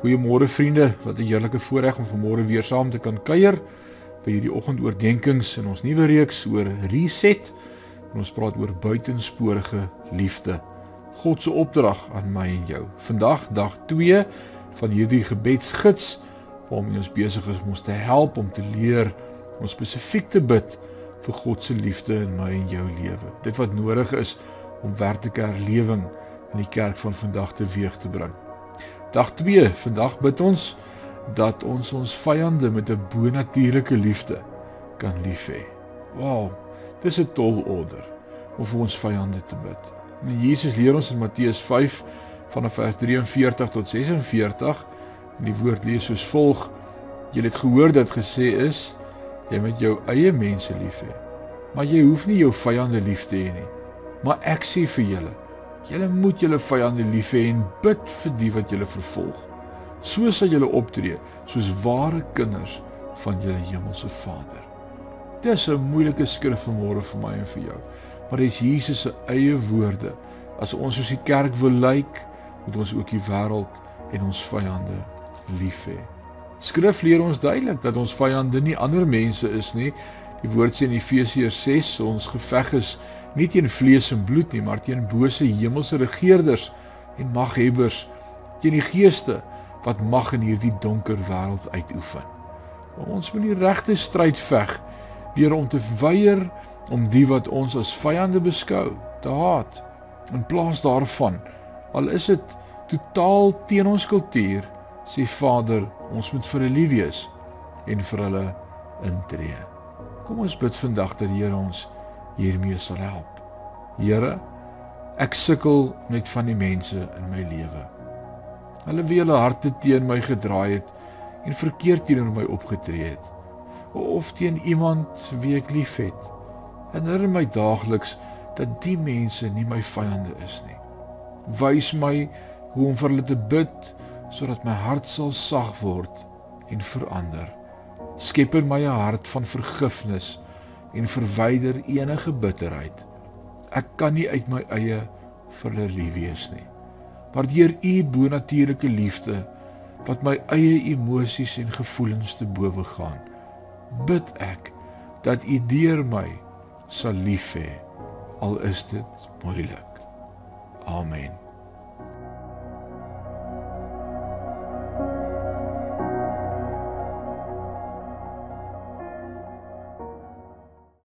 Goeiemôre vriende, wat 'n heerlike voorreg om vanmôre weer saam te kan kuier by hierdie oggendoordenkings in ons nuwe reeks oor reset. En ons praat oor buitensporige liefde. God se opdrag aan my en jou. Vandag dag 2 van hierdie gebedsgids waarmee ons besig is om ons te help om te leer om spesifiek te bid vir God se liefde in my en jou lewe. Dit wat nodig is om werklike herlewing in die kerk van vandag teweeg te bring. Dag 2. Vandag bid ons dat ons ons vyande met 'n bonatuurlike liefde kan lief hê. Wow, dis 'n tol order om vir ons vyande te bid. En Jesus leer ons in Matteus 5 vanaf vers 43 tot 46 en die woord lees soos volg: Jy het gehoor dat gesê is jy moet jou eie mense lief hê. Maar jy hoef nie jou vyande lief te hê nie. Maar ek sê vir julle Julle moet julle vyande lief hê en bid vir die wat julle vervolg. So sal julle optree soos ware kinders van julle hemelse Vader. Dis 'n moeilike skrif vanmôre vir my en vir jou. Maar dit is Jesus se eie woorde. As ons soos die kerk wil lyk, moet ons ook die wêreld en ons vyande lief hê. Skrif leer ons duidelik dat ons vyande nie ander mense is nie. Die woord sê in Efesiërs 6 ons geveg is nie teen vlees en bloed nie, maar teen bose hemelse regerders en maghebbers, teen die geeste wat mag in hierdie donker wêreld uitoefen. Ons moet die regte stryd veg deur om te weier om die wat ons as vyande beskou te haat in plaas daarvan al is dit totaal teen ons kultuur sê Vader ons moet vir hulle lief wees en vir hulle intree. Kom ons bid vandag dat die Here ons hiermee sal help. Here, ek sukkel met van die mense in my lewe. Hulle wie hulle harte teen my gedraai het en verkeerd teenoor my opgetree het of teen iemand wie ek liefhet. Herinner my daagliks dat die mense nie my vyande is nie. Wys my hoe om vir hulle te bid sodat my hart sal sag word en verander. Skep in my 'n hart van vergifnis en verwyder enige bitterheid. Ek kan nie uit my eie vir hulle lief wees nie. Maar deur u bonatuurlike liefde wat my eie emosies en gevoelens te bowe gaan, bid ek dat u deur my sal lief hê al is dit moeilik. Amen.